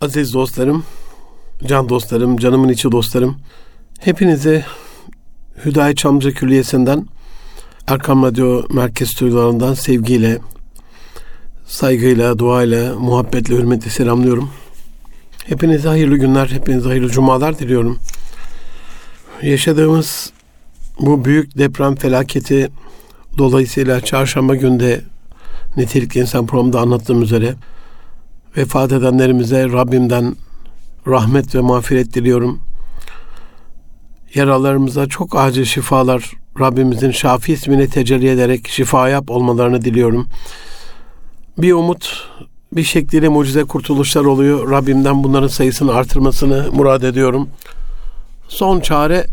Aziz dostlarım, can dostlarım, canımın içi dostlarım. Hepinize Hüdayi Çamlıca Külliyesi'nden Erkam Radyo Merkez Stüdyolarından sevgiyle, saygıyla, duayla, muhabbetle, hürmetle selamlıyorum. Hepinize hayırlı günler, hepinize hayırlı cumalar diliyorum. Yaşadığımız bu büyük deprem felaketi dolayısıyla çarşamba günde Nitelikli İnsan programında anlattığım üzere vefat edenlerimize Rabbimden rahmet ve mağfiret diliyorum. Yaralarımıza çok acil şifalar Rabbimizin Şafi ismini tecelli ederek şifa yap olmalarını diliyorum. Bir umut, bir şekliyle mucize kurtuluşlar oluyor. Rabbimden bunların sayısını artırmasını murad ediyorum. Son çare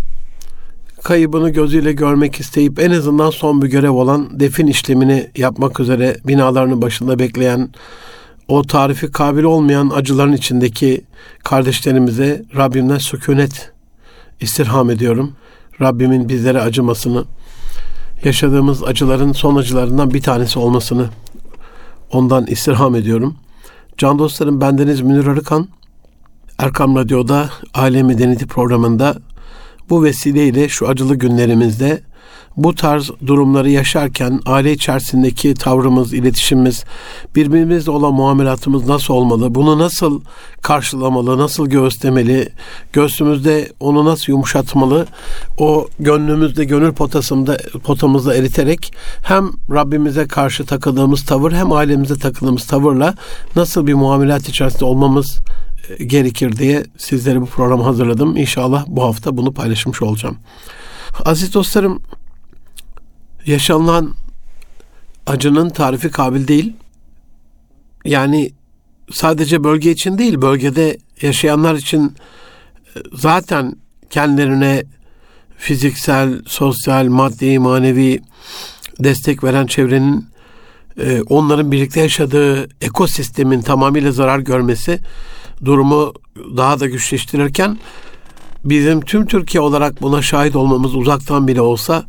kaybını gözüyle görmek isteyip en azından son bir görev olan defin işlemini yapmak üzere binalarının başında bekleyen o tarifi kabil olmayan acıların içindeki kardeşlerimize Rabbimden sükunet istirham ediyorum. Rabbimin bizlere acımasını, yaşadığımız acıların son acılarından bir tanesi olmasını ondan istirham ediyorum. Can dostlarım bendeniz Münir Arıkan. Erkam Radyo'da Aile Medeniyeti programında bu vesileyle şu acılı günlerimizde bu tarz durumları yaşarken aile içerisindeki tavrımız, iletişimimiz, birbirimizle olan muamelatımız nasıl olmalı? Bunu nasıl karşılamalı, nasıl göğüslemeli? Göğsümüzde onu nasıl yumuşatmalı? O gönlümüzde, gönül potasında, potamızda eriterek hem Rabbimize karşı takıldığımız tavır hem ailemize takıldığımız tavırla nasıl bir muamelat içerisinde olmamız e, gerekir diye sizlere bu programı hazırladım. İnşallah bu hafta bunu paylaşmış olacağım. Aziz dostlarım, yaşanılan acının tarifi kabil değil. Yani sadece bölge için değil, bölgede yaşayanlar için e, zaten kendilerine fiziksel, sosyal, maddi, manevi destek veren çevrenin e, onların birlikte yaşadığı ekosistemin tamamıyla zarar görmesi durumu daha da güçleştirirken bizim tüm Türkiye olarak buna şahit olmamız uzaktan bile olsa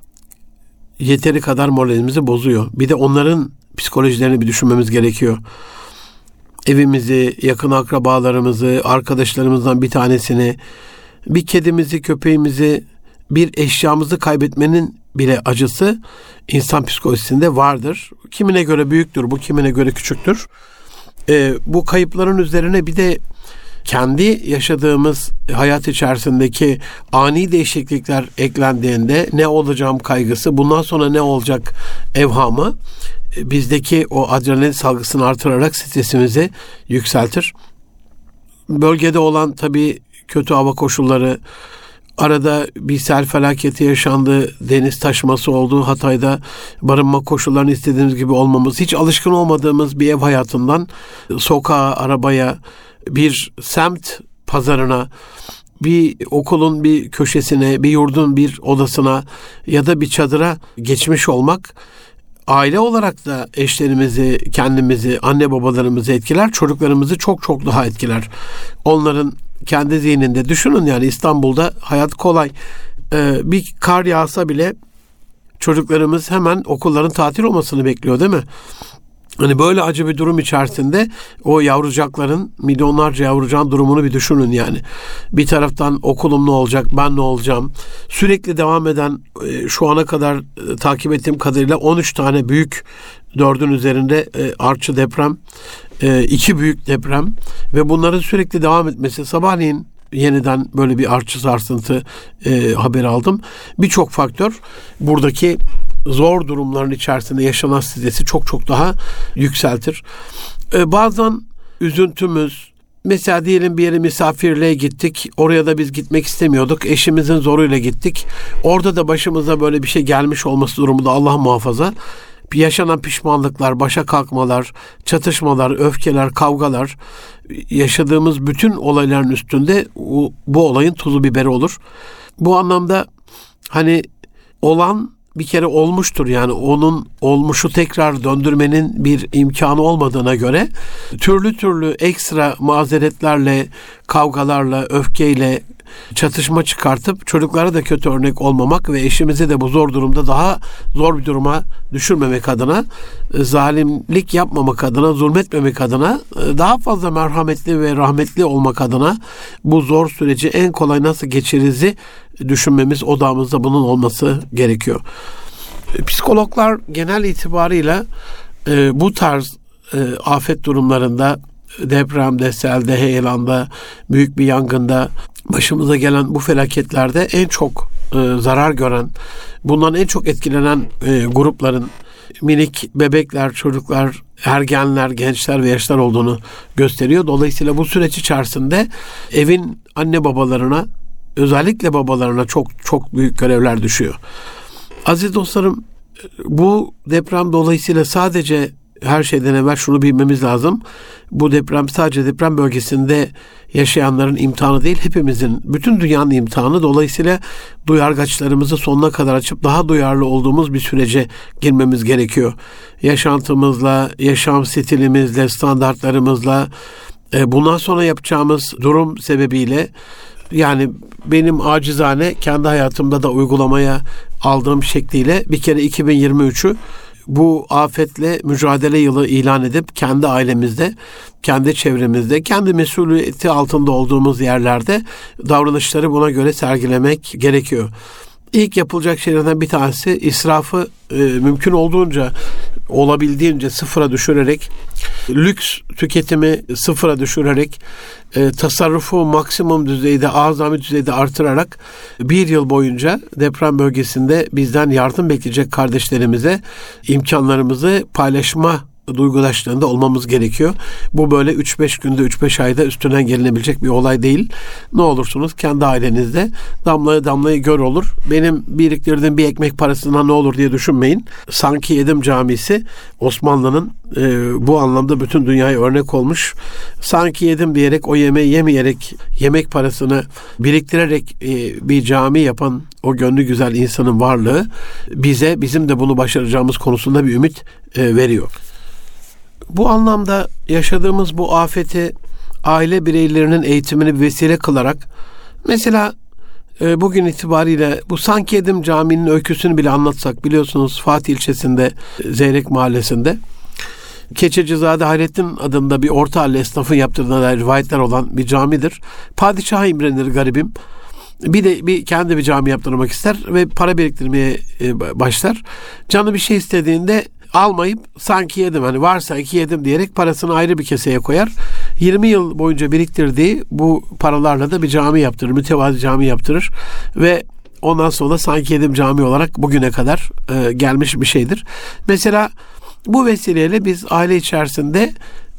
yeteri kadar moralimizi bozuyor. Bir de onların psikolojilerini bir düşünmemiz gerekiyor. Evimizi, yakın akrabalarımızı, arkadaşlarımızdan bir tanesini, bir kedimizi, köpeğimizi, bir eşyamızı kaybetmenin bile acısı insan psikolojisinde vardır. Kimine göre büyüktür, bu kimine göre küçüktür. Ee, bu kayıpların üzerine bir de kendi yaşadığımız hayat içerisindeki ani değişiklikler eklendiğinde ne olacağım kaygısı, bundan sonra ne olacak evhamı e, bizdeki o adrenalin salgısını artırarak stresimizi yükseltir. Bölgede olan tabii kötü hava koşulları, Arada bir sel felaketi yaşandı, deniz taşması oldu. Hatay'da barınma koşullarını istediğimiz gibi olmamız, hiç alışkın olmadığımız bir ev hayatından sokağa, arabaya, bir semt pazarına, bir okulun bir köşesine, bir yurdun bir odasına ya da bir çadıra geçmiş olmak aile olarak da eşlerimizi, kendimizi, anne babalarımızı etkiler, çocuklarımızı çok çok daha etkiler. Onların kendi zihninde düşünün yani İstanbul'da hayat kolay. Ee, bir kar yağsa bile çocuklarımız hemen okulların tatil olmasını bekliyor değil mi? Hani böyle acı bir durum içerisinde o yavrucakların milyonlarca yavrucağın durumunu bir düşünün yani. Bir taraftan okulum ne olacak, ben ne olacağım? Sürekli devam eden e, şu ana kadar e, takip ettiğim kadarıyla 13 tane büyük dördün üzerinde e, artçı deprem, iki büyük deprem ve bunların sürekli devam etmesi sabahleyin yeniden böyle bir artçı sarsıntı e, haber aldım. Birçok faktör buradaki zor durumların içerisinde yaşanan stresi çok çok daha yükseltir. Ee, bazen üzüntümüz, Mesela diyelim bir yere misafirliğe gittik. Oraya da biz gitmek istemiyorduk. Eşimizin zoruyla gittik. Orada da başımıza böyle bir şey gelmiş olması durumunda Allah muhafaza. Yaşanan pişmanlıklar, başa kalkmalar, çatışmalar, öfkeler, kavgalar yaşadığımız bütün olayların üstünde bu olayın tuzu biberi olur. Bu anlamda hani olan bir kere olmuştur. Yani onun olmuşu tekrar döndürmenin bir imkanı olmadığına göre türlü türlü ekstra mazeretlerle, kavgalarla, öfkeyle, çatışma çıkartıp çocuklara da kötü örnek olmamak ve eşimizi de bu zor durumda daha zor bir duruma düşürmemek adına, e, zalimlik yapmamak adına, zulmetmemek adına, e, daha fazla merhametli ve rahmetli olmak adına bu zor süreci en kolay nasıl geçiririzi düşünmemiz odamızda bunun olması gerekiyor. E, psikologlar genel itibarıyla e, bu tarz e, afet durumlarında depremde, selde, heyelanda, büyük bir yangında başımıza gelen bu felaketlerde en çok e, zarar gören, bundan en çok etkilenen e, grupların minik bebekler, çocuklar, ergenler, gençler ve yaşlar olduğunu gösteriyor. Dolayısıyla bu süreç içerisinde evin anne babalarına, özellikle babalarına çok çok büyük görevler düşüyor. Aziz dostlarım, bu deprem dolayısıyla sadece her şeyden evvel şunu bilmemiz lazım. Bu deprem sadece deprem bölgesinde yaşayanların imtihanı değil, hepimizin, bütün dünyanın imtihanı. Dolayısıyla duyargaçlarımızı sonuna kadar açıp daha duyarlı olduğumuz bir sürece girmemiz gerekiyor. Yaşantımızla, yaşam stilimizle, standartlarımızla, e, bundan sonra yapacağımız durum sebebiyle yani benim acizane kendi hayatımda da uygulamaya aldığım şekliyle bir kere 2023'ü bu afetle mücadele yılı ilan edip kendi ailemizde, kendi çevremizde, kendi mesuliyeti altında olduğumuz yerlerde davranışları buna göre sergilemek gerekiyor. İlk yapılacak şeylerden bir tanesi israfı e, mümkün olduğunca olabildiğince sıfıra düşürerek lüks tüketimi sıfıra düşürerek e, tasarrufu maksimum düzeyde azami düzeyde artırarak bir yıl boyunca deprem bölgesinde bizden yardım bekleyecek kardeşlerimize imkanlarımızı paylaşma duygudaşlığında olmamız gerekiyor. Bu böyle 3-5 günde 3-5 ayda üstünden gelinebilecek bir olay değil. Ne olursunuz kendi ailenizde damlaya damlayı gör olur. Benim biriktirdiğim bir ekmek parasına ne olur diye düşünmeyin. Sanki Yedim Camisi Osmanlı'nın e, bu anlamda bütün dünyaya örnek olmuş. Sanki yedim diyerek o yemeği yemeyerek yemek parasını biriktirerek e, bir cami yapan o gönlü güzel insanın varlığı bize bizim de bunu başaracağımız konusunda bir ümit e, veriyor. Bu anlamda yaşadığımız bu afeti aile bireylerinin eğitimini bir vesile kılarak mesela e, bugün itibariyle bu Sanki Edim Camii'nin öyküsünü bile anlatsak biliyorsunuz Fatih ilçesinde Zeyrek mahallesinde Keçecizade Hayrettin adında bir orta halli esnafın yaptırdığı rivayetler olan bir camidir. Padişah imrenir garibim. Bir de bir kendi bir cami yaptırmak ister ve para biriktirmeye e, başlar. Canı bir şey istediğinde almayıp sanki yedim hani varsa iki yedim diyerek parasını ayrı bir keseye koyar. 20 yıl boyunca biriktirdiği bu paralarla da bir cami yaptırır. Mütevazi cami yaptırır ve ondan sonra sanki yedim cami olarak bugüne kadar e, gelmiş bir şeydir. Mesela bu vesileyle biz aile içerisinde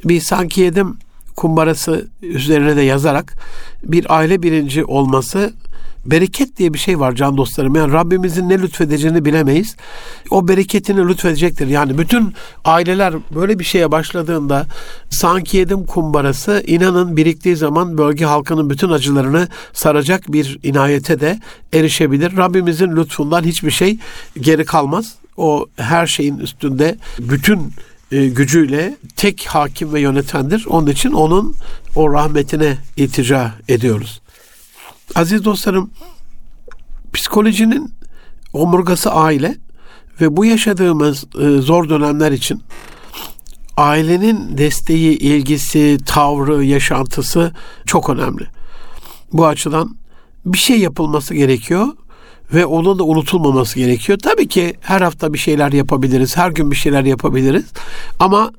bir sanki yedim kumbarası üzerine de yazarak bir aile birinci olması bereket diye bir şey var can dostlarım. Yani Rabbimizin ne lütfedeceğini bilemeyiz. O bereketini lütfedecektir. Yani bütün aileler böyle bir şeye başladığında sanki yedim kumbarası inanın biriktiği zaman bölge halkının bütün acılarını saracak bir inayete de erişebilir. Rabbimizin lütfundan hiçbir şey geri kalmaz. O her şeyin üstünde bütün e, gücüyle tek hakim ve yönetendir. Onun için onun o rahmetine iltica ediyoruz. Aziz dostlarım, psikolojinin omurgası aile ve bu yaşadığımız e, zor dönemler için ailenin desteği, ilgisi, tavrı, yaşantısı çok önemli. Bu açıdan bir şey yapılması gerekiyor ve onun da unutulmaması gerekiyor. Tabii ki her hafta bir şeyler yapabiliriz, her gün bir şeyler yapabiliriz ama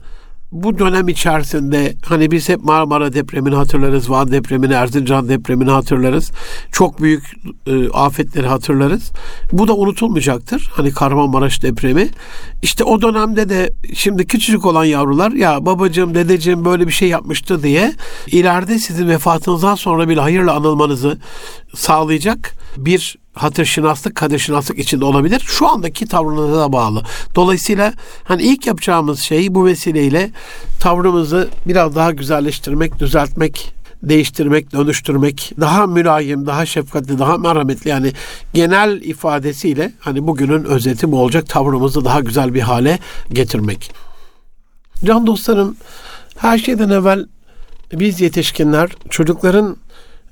bu dönem içerisinde hani biz hep Marmara depremini hatırlarız, Van depremini, Erzincan depremini hatırlarız. Çok büyük e, afetleri hatırlarız. Bu da unutulmayacaktır. Hani Kahramanmaraş depremi. İşte o dönemde de şimdi küçücük olan yavrular ya babacığım, dedeciğim böyle bir şey yapmıştı diye ileride sizin vefatınızdan sonra bile hayırla anılmanızı sağlayacak bir hatırşinaslık, kaderşinaslık içinde olabilir. Şu andaki tavrınıza da bağlı. Dolayısıyla hani ilk yapacağımız şey bu vesileyle tavrımızı biraz daha güzelleştirmek, düzeltmek, değiştirmek, dönüştürmek, daha mülayim, daha şefkatli, daha merhametli yani genel ifadesiyle hani bugünün özeti bu olacak tavrımızı daha güzel bir hale getirmek. Can dostlarım her şeyden evvel biz yetişkinler çocukların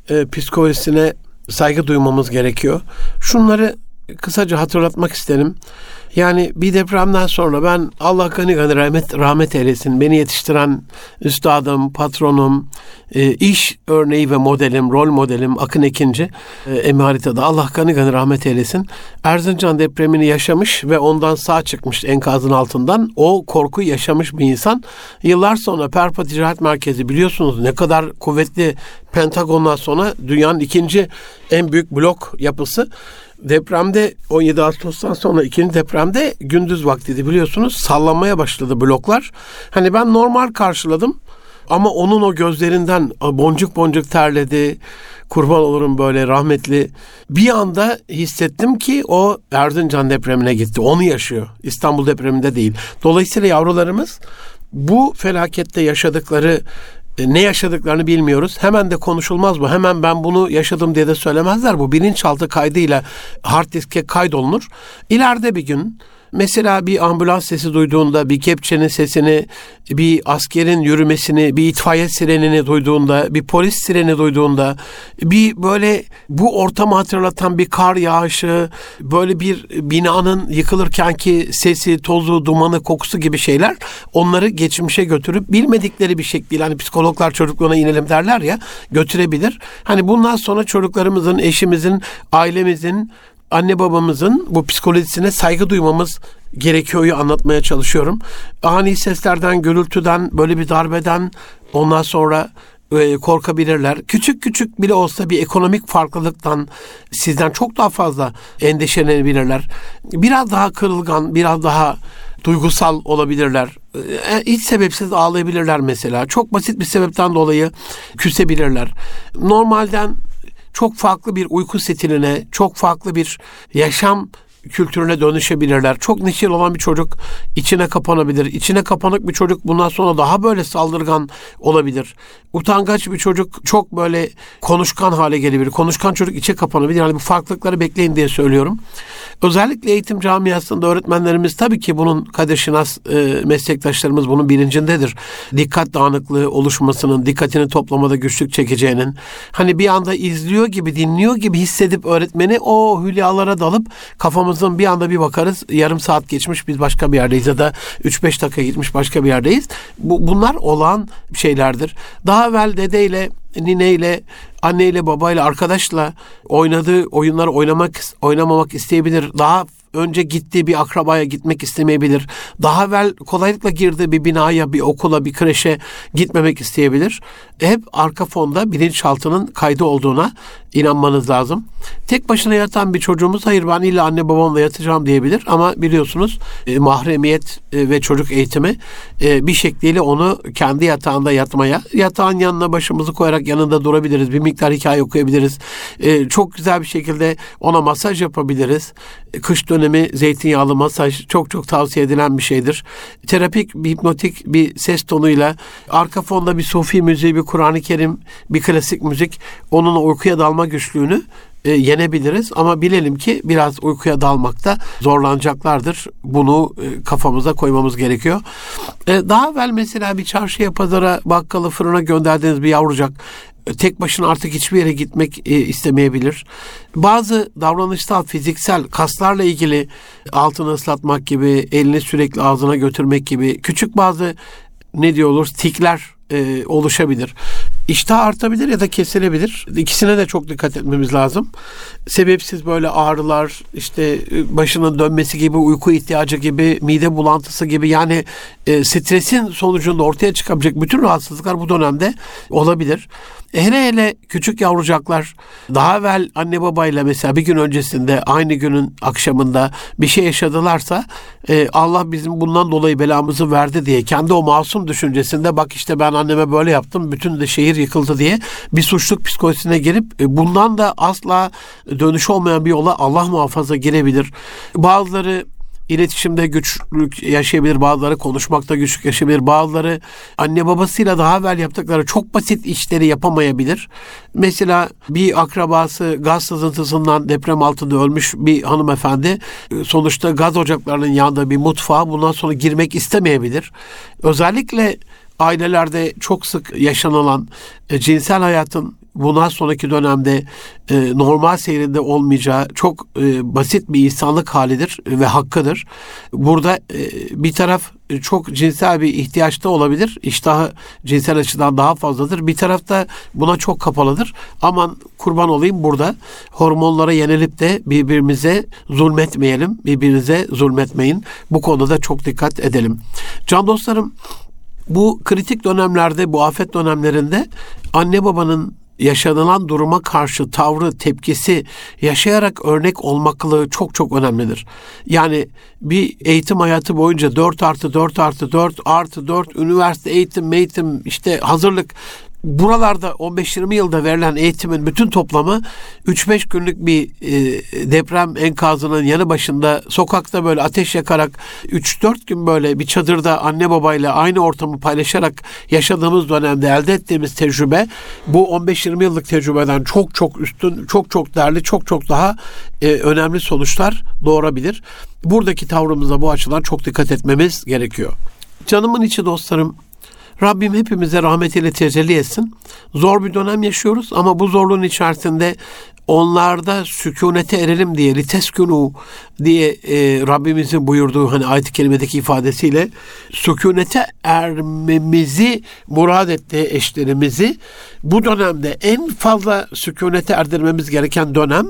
e, psikolojisine saygı duymamız gerekiyor. Şunları kısaca hatırlatmak isterim. Yani bir depremden sonra ben Allah gani gani rahmet, rahmet eylesin beni yetiştiren üstadım, patronum, e, iş örneği ve modelim, rol modelim Akın Ekinci e, Allah gani gani rahmet eylesin. Erzincan depremini yaşamış ve ondan sağ çıkmış enkazın altından. O korku yaşamış bir insan. Yıllar sonra Perpa Ticaret Merkezi biliyorsunuz ne kadar kuvvetli Pentagon'dan sonra dünyanın ikinci en büyük blok yapısı depremde 17 Ağustos'tan sonra ikinci depremde gündüz vaktiydi biliyorsunuz sallanmaya başladı bloklar. Hani ben normal karşıladım ama onun o gözlerinden boncuk boncuk terledi. Kurban olurum böyle rahmetli. Bir anda hissettim ki o Erzincan depremine gitti. Onu yaşıyor. İstanbul depreminde değil. Dolayısıyla yavrularımız bu felakette yaşadıkları ne yaşadıklarını bilmiyoruz. Hemen de konuşulmaz bu. Hemen ben bunu yaşadım diye de söylemezler. Bu bilinçaltı kaydıyla hard diske kaydolunur. İleride bir gün Mesela bir ambulans sesi duyduğunda, bir kepçenin sesini, bir askerin yürümesini, bir itfaiye sirenini duyduğunda, bir polis sireni duyduğunda, bir böyle bu ortamı hatırlatan bir kar yağışı, böyle bir binanın yıkılırkenki sesi, tozu, dumanı, kokusu gibi şeyler onları geçmişe götürüp bilmedikleri bir şekilde hani psikologlar çocukluğuna inelim derler ya götürebilir. Hani bundan sonra çocuklarımızın, eşimizin, ailemizin anne babamızın bu psikolojisine saygı duymamız gerekiyor'yu anlatmaya çalışıyorum. Ani seslerden, gürültüden, böyle bir darbeden ondan sonra e, korkabilirler. Küçük küçük bile olsa bir ekonomik farklılıktan sizden çok daha fazla endişelenebilirler. Biraz daha kırılgan, biraz daha duygusal olabilirler. E, hiç sebepsiz ağlayabilirler mesela. Çok basit bir sebepten dolayı küsebilirler. Normalden çok farklı bir uyku stiline, çok farklı bir yaşam kültürüne dönüşebilirler. Çok neşeli olan bir çocuk içine kapanabilir. İçine kapanık bir çocuk bundan sonra daha böyle saldırgan olabilir. Utangaç bir çocuk çok böyle konuşkan hale gelebilir. Konuşkan çocuk içe kapanabilir. Yani bu farklılıkları bekleyin diye söylüyorum. Özellikle eğitim camiasında öğretmenlerimiz tabii ki bunun Kadir Şinas e, meslektaşlarımız bunun bilincindedir. Dikkat dağınıklığı oluşmasının, dikkatini toplamada güçlük çekeceğinin. Hani bir anda izliyor gibi, dinliyor gibi hissedip öğretmeni o hülyalara dalıp kafamızın bir anda bir bakarız yarım saat geçmiş biz başka bir yerdeyiz ya da 3-5 dakika gitmiş başka bir yerdeyiz. Bu, bunlar olan şeylerdir. Daha evvel dedeyle nineyle, anneyle, babayla, arkadaşla oynadığı oyunları oynamak oynamamak isteyebilir. Daha önce gittiği bir akrabaya gitmek istemeyebilir. Daha evvel kolaylıkla girdiği bir binaya, bir okula, bir kreşe gitmemek isteyebilir. Hep arka fonda bilinçaltının kaydı olduğuna inanmanız lazım. Tek başına yatan bir çocuğumuz hayır ben illa anne babamla yatacağım diyebilir ama biliyorsunuz e, mahremiyet e, ve çocuk eğitimi e, bir şekliyle onu kendi yatağında yatmaya, yatağın yanına başımızı koyarak yanında durabiliriz. Bir miktar hikaye okuyabiliriz. E, çok güzel bir şekilde ona masaj yapabiliriz. E, kış dönemi zeytinyağlı masaj çok çok tavsiye edilen bir şeydir. Terapik, bir hipnotik bir ses tonuyla arka fonda bir sufi müziği, bir Kur'an-ı Kerim, bir klasik müzik onun uykuya dalma güçlüğünü e, yenebiliriz ama bilelim ki biraz uykuya dalmakta zorlanacaklardır. Bunu e, kafamıza koymamız gerekiyor. E, daha evvel mesela bir çarşıya, pazara, bakkala, fırına gönderdiğiniz bir yavrucak tek başına artık hiçbir yere gitmek istemeyebilir. Bazı davranışsal, fiziksel, kaslarla ilgili altını ıslatmak gibi, elini sürekli ağzına götürmek gibi küçük bazı ne diyoruz tikler e, oluşabilir. İştah artabilir ya da kesilebilir. İkisine de çok dikkat etmemiz lazım. Sebepsiz böyle ağrılar, işte e, başının dönmesi gibi, uyku ihtiyacı gibi, mide bulantısı gibi yani e, stresin sonucunda ortaya çıkabilecek bütün rahatsızlıklar bu dönemde olabilir. Hele hele küçük yavrucaklar daha evvel anne babayla mesela bir gün öncesinde aynı günün akşamında bir şey yaşadılarsa e, Allah bizim bundan dolayı belamızı verdi diye kendi o masum düşüncesinde bak işte ben anneme böyle yaptım bütün de şehir yıkıldı diye bir suçluk psikolojisine girip e, bundan da asla dönüş olmayan bir yola Allah muhafaza girebilir. Bazıları iletişimde güçlük yaşayabilir, bazıları konuşmakta güçlük yaşayabilir, bazıları anne babasıyla daha evvel yaptıkları çok basit işleri yapamayabilir. Mesela bir akrabası gaz sızıntısından deprem altında ölmüş bir hanımefendi sonuçta gaz ocaklarının yanında bir mutfağa bundan sonra girmek istemeyebilir. Özellikle ailelerde çok sık yaşanılan e, cinsel hayatın bundan sonraki dönemde e, normal seyrinde olmayacağı çok e, basit bir insanlık halidir ve hakkıdır. Burada e, bir taraf çok cinsel bir ihtiyaçta olabilir. İştahı cinsel açıdan daha fazladır. Bir tarafta buna çok kapalıdır. Aman kurban olayım burada hormonlara yenilip de birbirimize zulmetmeyelim. Birbirinize zulmetmeyin. Bu konuda çok dikkat edelim. Can dostlarım bu kritik dönemlerde, bu afet dönemlerinde anne babanın yaşanılan duruma karşı tavrı, tepkisi yaşayarak örnek olmaklığı çok çok önemlidir. Yani bir eğitim hayatı boyunca 4 artı 4 artı 4 artı 4 üniversite eğitim, eğitim işte hazırlık buralarda 15-20 yılda verilen eğitimin bütün toplamı 3-5 günlük bir e, deprem enkazının yanı başında sokakta böyle ateş yakarak 3-4 gün böyle bir çadırda anne babayla aynı ortamı paylaşarak yaşadığımız dönemde elde ettiğimiz tecrübe bu 15-20 yıllık tecrübeden çok çok üstün, çok çok değerli, çok çok daha e, önemli sonuçlar doğurabilir. Buradaki tavrımıza bu açıdan çok dikkat etmemiz gerekiyor. Canımın içi dostlarım Rabbim hepimize rahmetiyle tecelli etsin. Zor bir dönem yaşıyoruz ama bu zorluğun içerisinde onlarda sükunete erelim diye liteskunu diye e, Rabbimizin buyurduğu hani ayet-i kerimedeki ifadesiyle sükunete ermemizi murad ettiği eşlerimizi bu dönemde en fazla sükunete erdirmemiz gereken dönem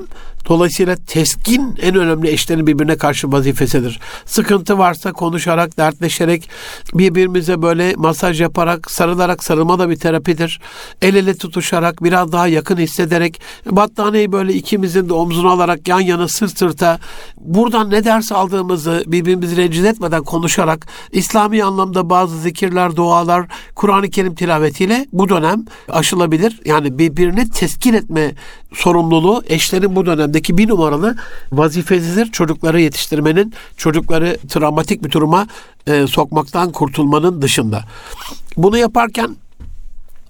Dolayısıyla teskin en önemli eşlerin birbirine karşı vazifesidir. Sıkıntı varsa konuşarak, dertleşerek, birbirimize böyle masaj yaparak, sarılarak sarılma da bir terapidir. El ele tutuşarak, biraz daha yakın hissederek, battaniyeyi böyle ikimizin de omzuna alarak yan yana sırt sırta buradan ne ders aldığımızı birbirimizi rencide etmeden konuşarak İslami anlamda bazı zikirler, dualar, Kur'an-ı Kerim tilavetiyle bu dönem aşılabilir. Yani birbirini teskin etme sorumluluğu eşlerin bu dönemdeki bir numaralı vazifesidir. Çocukları yetiştirmenin, çocukları travmatik bir duruma e, sokmaktan kurtulmanın dışında. Bunu yaparken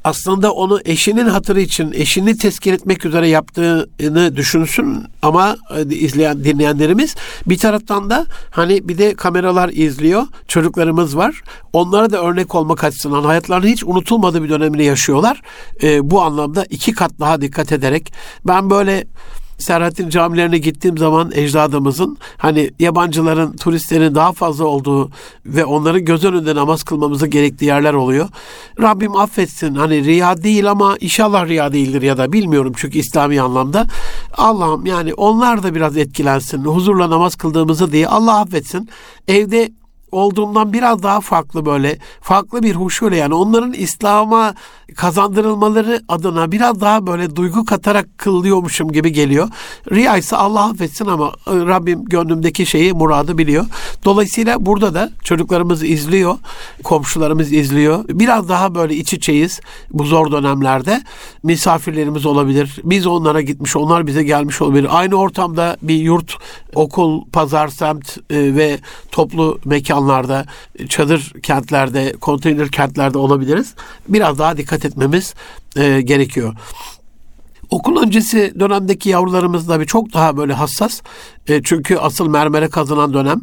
aslında onu eşinin hatırı için eşini teskin etmek üzere yaptığını düşünsün ama e, izleyen dinleyenlerimiz bir taraftan da hani bir de kameralar izliyor çocuklarımız var. Onlara da örnek olmak açısından hayatlarının hiç unutulmadığı bir dönemini yaşıyorlar. Ee, bu anlamda iki kat daha dikkat ederek ben böyle Serhat'in camilerine gittiğim zaman ecdadımızın hani yabancıların, turistlerin daha fazla olduğu ve onların göz önünde namaz kılmamızı gerektiği yerler oluyor. Rabbim affetsin. Hani riya değil ama inşallah riya değildir ya da bilmiyorum çünkü İslami anlamda. Allah'ım yani onlar da biraz etkilensin. Huzurla namaz kıldığımızı diye Allah affetsin. Evde olduğumdan biraz daha farklı böyle farklı bir huşuyla yani onların İslam'a kazandırılmaları adına biraz daha böyle duygu katarak kılıyormuşum gibi geliyor. Riya ise Allah affetsin ama e, Rabbim gönlümdeki şeyi muradı biliyor. Dolayısıyla burada da çocuklarımız izliyor, komşularımız izliyor. Biraz daha böyle iç içeyiz bu zor dönemlerde. Misafirlerimiz olabilir. Biz onlara gitmiş, onlar bize gelmiş olabilir. Aynı ortamda bir yurt, okul, pazar, semt e, ve toplu mekanlarda, çadır kentlerde, konteyner kentlerde olabiliriz. Biraz daha dikkat etmemiz e, gerekiyor. Okul öncesi dönemdeki yavrularımız da bir çok daha böyle hassas. E, çünkü asıl mermere kazanan dönem.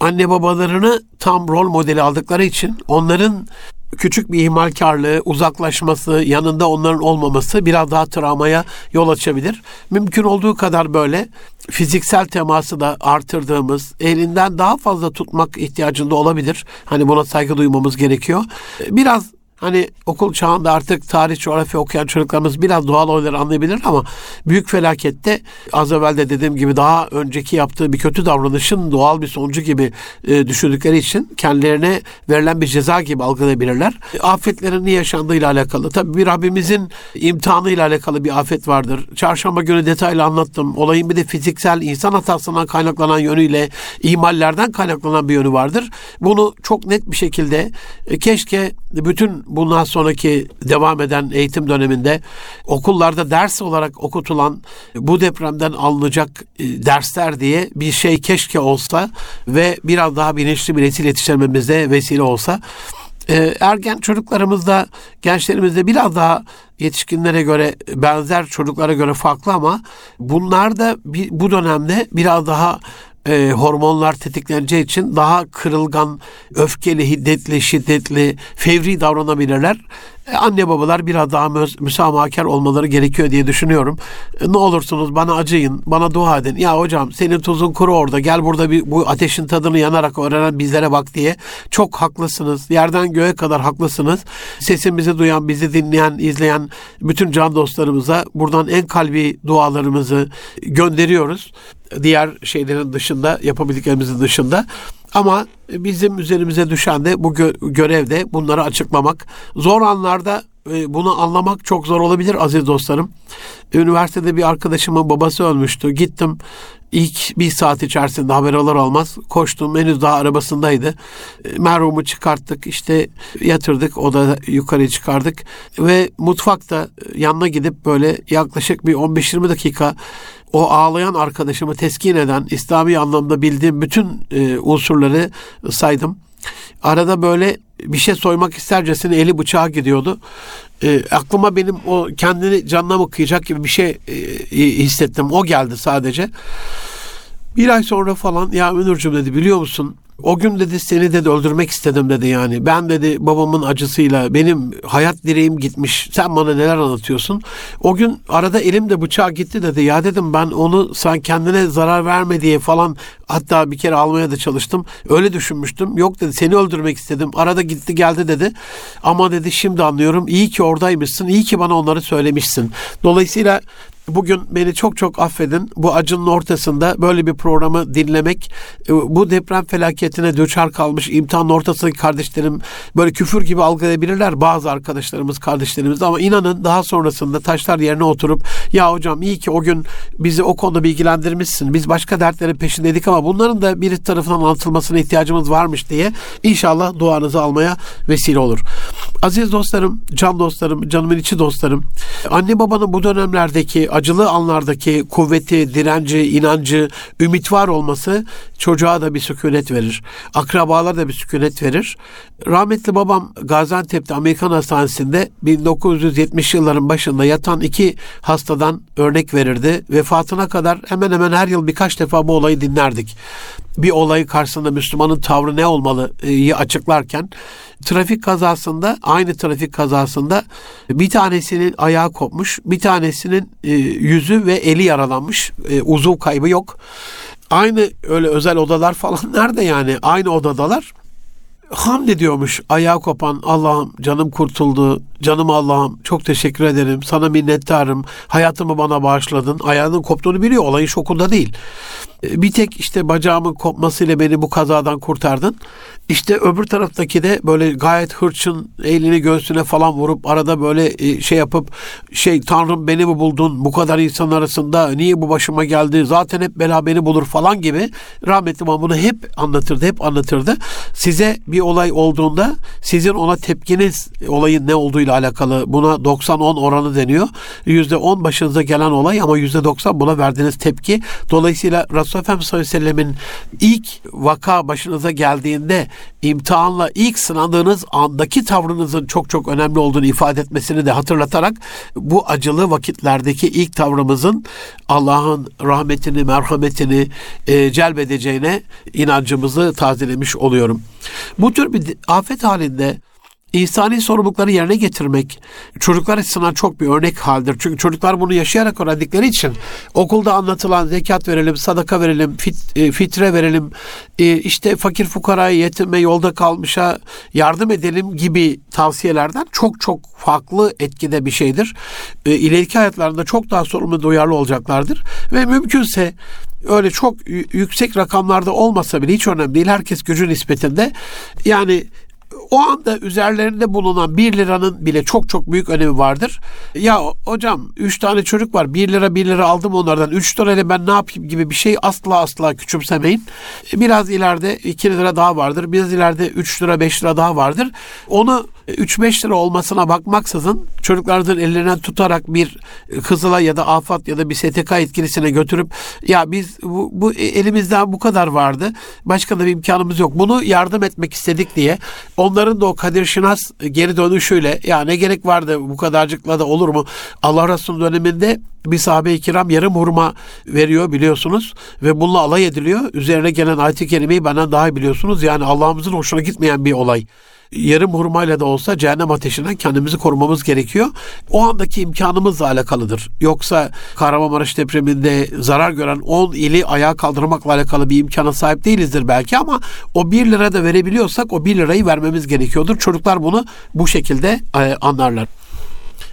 Anne babalarını tam rol modeli aldıkları için onların küçük bir ihmalkarlığı, uzaklaşması, yanında onların olmaması biraz daha travmaya yol açabilir. Mümkün olduğu kadar böyle fiziksel teması da artırdığımız, elinden daha fazla tutmak ihtiyacında olabilir. Hani buna saygı duymamız gerekiyor. Biraz Hani okul çağında artık tarih, coğrafya okuyan çocuklarımız biraz doğal olayları anlayabilir ama büyük felakette az evvel de dediğim gibi daha önceki yaptığı bir kötü davranışın doğal bir sonucu gibi e, düşündükleri için kendilerine verilen bir ceza gibi algılayabilirler. Afetlerin ne yaşandığıyla alakalı. Tabii bir Rabbimizin imtihanıyla alakalı bir afet vardır. Çarşamba günü detaylı anlattım. Olayın bir de fiziksel insan hatasından kaynaklanan yönüyle ihmallerden kaynaklanan bir yönü vardır. Bunu çok net bir şekilde e, keşke bütün bundan sonraki devam eden eğitim döneminde okullarda ders olarak okutulan bu depremden alınacak e, dersler diye bir şey keşke olsa ve biraz daha bilinçli bir nesil yetiştirmemize vesile olsa. E, ergen çocuklarımızda, gençlerimizde biraz daha yetişkinlere göre benzer çocuklara göre farklı ama bunlar da bu dönemde biraz daha e, hormonlar tetikleneceği için daha kırılgan, öfkeli, hiddetli, şiddetli, fevri davranabilirler. E, anne babalar biraz daha müsamahakar olmaları gerekiyor diye düşünüyorum. E, ne olursunuz bana acıyın, bana dua edin. Ya hocam senin tuzun kuru orada gel burada bir, bu ateşin tadını yanarak öğrenen bizlere bak diye. Çok haklısınız. Yerden göğe kadar haklısınız. Sesimizi duyan, bizi dinleyen, izleyen bütün can dostlarımıza buradan en kalbi dualarımızı gönderiyoruz. Diğer şeylerin dışında, yapabildiklerimizin dışında. Ama bizim üzerimize düşen de bu gö- görevde bunları açıklamak. Zor anlarda e, bunu anlamak çok zor olabilir aziz dostlarım. Üniversitede bir arkadaşımın babası ölmüştü. Gittim ilk bir saat içerisinde haber alır olmaz koştum. Henüz daha arabasındaydı. E, merhumu çıkarttık işte yatırdık o da yukarı çıkardık ve mutfakta yanına gidip böyle yaklaşık bir 15-20 dakika o ağlayan arkadaşımı teskin eden İslami anlamda bildiğim bütün e, unsurları saydım. Arada böyle bir şey soymak istercesine eli bıçağa gidiyordu. E, aklıma benim o kendini canına mı kıyacak gibi bir şey e, hissettim. O geldi sadece. Bir ay sonra falan ya Münir'cim dedi biliyor musun o gün dedi seni de öldürmek istedim dedi yani. Ben dedi babamın acısıyla benim hayat direğim gitmiş. Sen bana neler anlatıyorsun? O gün arada elimde bıçağı gitti dedi. Ya dedim ben onu sen kendine zarar verme diye falan hatta bir kere almaya da çalıştım. Öyle düşünmüştüm. Yok dedi seni öldürmek istedim. Arada gitti geldi dedi. Ama dedi şimdi anlıyorum. İyi ki oradaymışsın. İyi ki bana onları söylemişsin. Dolayısıyla Bugün beni çok çok affedin. Bu acının ortasında böyle bir programı dinlemek, e, bu deprem felaketine düçar kalmış imtihanın ortasındaki kardeşlerim böyle küfür gibi algılayabilirler bazı arkadaşlarımız, kardeşlerimiz ama inanın daha sonrasında taşlar yerine oturup ya hocam iyi ki o gün bizi o konuda bilgilendirmişsin. Biz başka dertlerin peşindeydik ama bunların da biri tarafından anlatılmasına ihtiyacımız varmış diye inşallah duanızı almaya vesile olur. Aziz dostlarım, can dostlarım, canımın içi dostlarım, anne babanın bu dönemlerdeki acılı anlardaki kuvveti, direnci, inancı, ümit var olması çocuğa da bir sükunet verir. Akrabalar da bir sükunet verir. Rahmetli babam Gaziantep'te Amerikan Hastanesi'nde 1970 yılların başında yatan iki hastadan örnek verirdi. Vefatına kadar hemen hemen her yıl birkaç defa bu olayı dinlerdik. Bir olayı karşısında Müslümanın tavrı ne olmalı açıklarken trafik kazasında aynı trafik kazasında bir tanesinin ayağı kopmuş, bir tanesinin e, yüzü ve eli yaralanmış. E, uzuv kaybı yok. Aynı öyle özel odalar falan nerede yani? Aynı odadalar. Hamd ediyormuş ayağı kopan Allah'ım canım kurtuldu, canım Allah'ım çok teşekkür ederim, sana minnettarım, hayatımı bana bağışladın. Ayağının koptuğunu biliyor, olayın şokunda değil. E, bir tek işte bacağımın kopmasıyla beni bu kazadan kurtardın. İşte öbür taraftaki de böyle gayet hırçın elini göğsüne falan vurup arada böyle e, şey yapıp şey Tanrım beni mi buldun bu kadar insan arasında niye bu başıma geldi zaten hep bela beni bulur falan gibi rahmetli babam bunu hep anlatırdı hep anlatırdı. Size bir olay olduğunda sizin ona tepkiniz olayın ne olduğuyla alakalı buna 90-10 oranı deniyor. %10 başınıza gelen olay ama %90 buna verdiğiniz tepki. Dolayısıyla Resulullah Efendimiz sallallahu aleyhi ve sellemin ilk vaka başınıza geldiğinde imtihanla ilk sınandığınız andaki tavrınızın çok çok önemli olduğunu ifade etmesini de hatırlatarak bu acılı vakitlerdeki ilk tavrımızın Allah'ın rahmetini, merhametini e, celbedeceğine inancımızı tazelemiş oluyorum. Bu tür bir afet halinde insani sorumlulukları yerine getirmek çocuklar açısından çok bir örnek haldir. Çünkü çocuklar bunu yaşayarak öğrendikleri için okulda anlatılan zekat verelim, sadaka verelim, fit, e, fitre verelim, e, işte fakir fukaraya, yetime, yolda kalmışa yardım edelim gibi tavsiyelerden çok çok farklı etkide bir şeydir. E, ileriki hayatlarında çok daha sorumlu duyarlı olacaklardır ve mümkünse öyle çok yüksek rakamlarda olmasa bile hiç önemli değil. Herkes gücü nispetinde yani o anda üzerlerinde bulunan 1 liranın bile çok çok büyük önemi vardır. Ya hocam 3 tane çocuk var 1 lira 1 lira aldım onlardan 3 lirayla ben ne yapayım gibi bir şey asla asla küçümsemeyin. Biraz ileride 2 lira daha vardır. Biraz ileride 3 lira 5 lira daha vardır. Onu 3-5 lira olmasına bakmaksızın çocuklarınızın ellerinden tutarak bir Kızıl'a ya da AFAD ya da bir STK etkilisine götürüp ya biz bu, bu elimizden bu kadar vardı. Başka da bir imkanımız yok. Bunu yardım etmek istedik diye onların da o Kadir Şinas geri dönüşüyle ya ne gerek vardı bu kadarcıkla da olur mu? Allah Resulü döneminde bir sahabe-i kiram yarım hurma veriyor biliyorsunuz ve bununla alay ediliyor. Üzerine gelen ayet-i kerimeyi benden daha iyi biliyorsunuz. Yani Allah'ımızın hoşuna gitmeyen bir olay. Yarım hurmayla da olsa cehennem ateşinden kendimizi korumamız gerekiyor. O andaki imkanımızla alakalıdır. Yoksa Kahramanmaraş depreminde zarar gören 10 ili ayağa kaldırmakla alakalı bir imkana sahip değilizdir belki ama o 1 lira da verebiliyorsak o 1 lirayı vermemiz gerekiyordur. Çocuklar bunu bu şekilde e, anlarlar.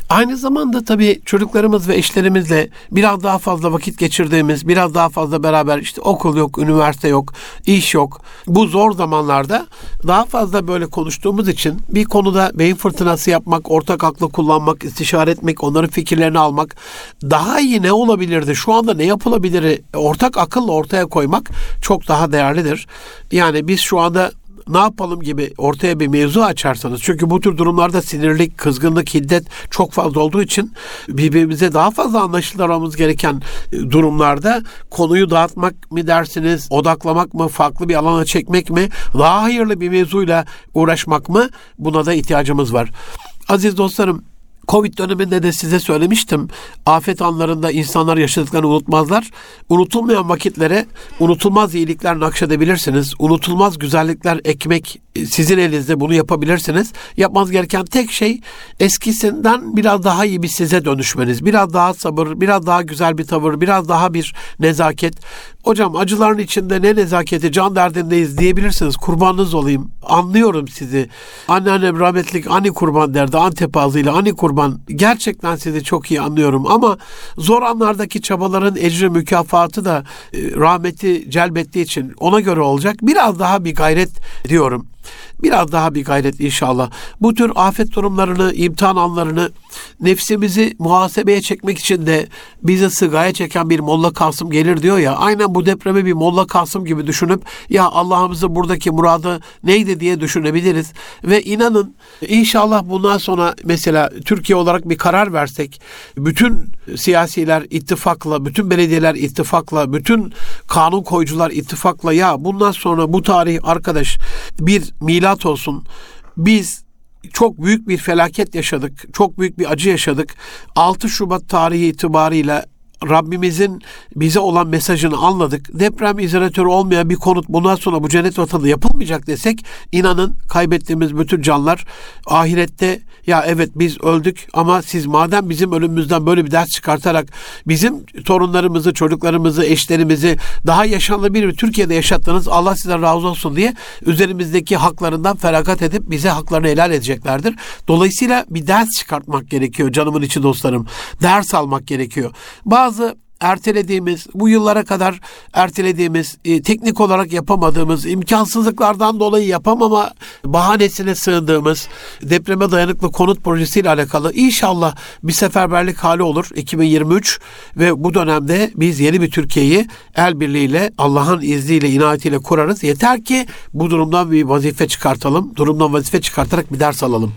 Aynı zamanda tabii çocuklarımız ve eşlerimizle biraz daha fazla vakit geçirdiğimiz, biraz daha fazla beraber işte okul yok, üniversite yok, iş yok. Bu zor zamanlarda daha fazla böyle konuştuğumuz için bir konuda beyin fırtınası yapmak, ortak aklı kullanmak, istişare etmek, onların fikirlerini almak daha iyi ne olabilirdi? Şu anda ne yapılabilir? Ortak akılla ortaya koymak çok daha değerlidir. Yani biz şu anda ne yapalım gibi ortaya bir mevzu açarsanız çünkü bu tür durumlarda sinirlik, kızgınlık, hiddet çok fazla olduğu için birbirimize daha fazla anlaşılmamız gereken e, durumlarda konuyu dağıtmak mı dersiniz, odaklamak mı, farklı bir alana çekmek mi, daha hayırlı bir mevzuyla uğraşmak mı buna da ihtiyacımız var. Aziz dostlarım Covid döneminde de size söylemiştim. Afet anlarında insanlar yaşadıklarını unutmazlar. Unutulmayan vakitlere unutulmaz iyilikler nakşedebilirsiniz. Unutulmaz güzellikler ekmek sizin elinizde bunu yapabilirsiniz. Yapmanız gereken tek şey eskisinden biraz daha iyi bir size dönüşmeniz. Biraz daha sabır, biraz daha güzel bir tavır, biraz daha bir nezaket. Hocam acıların içinde ne nezaketi, can derdindeyiz diyebilirsiniz. Kurbanınız olayım. Anlıyorum sizi. Anneannem rahmetlik ani kurban derdi. Antep ağzıyla ani kurban. Gerçekten sizi çok iyi anlıyorum ama zor anlardaki çabaların ecri mükafatı da e, rahmeti celbettiği için ona göre olacak. Biraz daha bir gayret diyorum. Biraz daha bir gayret inşallah. Bu tür afet durumlarını, imtihan anlarını nefsimizi muhasebeye çekmek için de bize sığaya çeken bir Molla Kasım gelir diyor ya. Aynen bu depremi bir Molla Kasım gibi düşünüp ya Allah'ımızın buradaki muradı neydi diye düşünebiliriz. Ve inanın inşallah bundan sonra mesela Türkiye olarak bir karar versek bütün siyasiler ittifakla, bütün belediyeler ittifakla, bütün kanun koyucular ittifakla ya bundan sonra bu tarih arkadaş bir milat olsun. Biz çok büyük bir felaket yaşadık. Çok büyük bir acı yaşadık. 6 Şubat tarihi itibarıyla Rabbimizin bize olan mesajını anladık. Deprem izolatörü olmayan bir konut bundan sonra bu cennet vatanı yapılmayacak desek inanın kaybettiğimiz bütün canlar ahirette ya evet biz öldük ama siz madem bizim ölümümüzden böyle bir ders çıkartarak bizim torunlarımızı, çocuklarımızı, eşlerimizi daha yaşanlı bir Türkiye'de yaşattınız Allah size razı olsun diye üzerimizdeki haklarından feragat edip bize haklarını helal edeceklerdir. Dolayısıyla bir ders çıkartmak gerekiyor canımın içi dostlarım. Ders almak gerekiyor. Bazı ertelediğimiz, bu yıllara kadar ertelediğimiz, e, teknik olarak yapamadığımız, imkansızlıklardan dolayı yapamama bahanesine sığındığımız depreme dayanıklı konut projesiyle alakalı inşallah bir seferberlik hali olur 2023 ve bu dönemde biz yeni bir Türkiye'yi el birliğiyle Allah'ın izniyle, inayetiyle kurarız. Yeter ki bu durumdan bir vazife çıkartalım. Durumdan vazife çıkartarak bir ders alalım.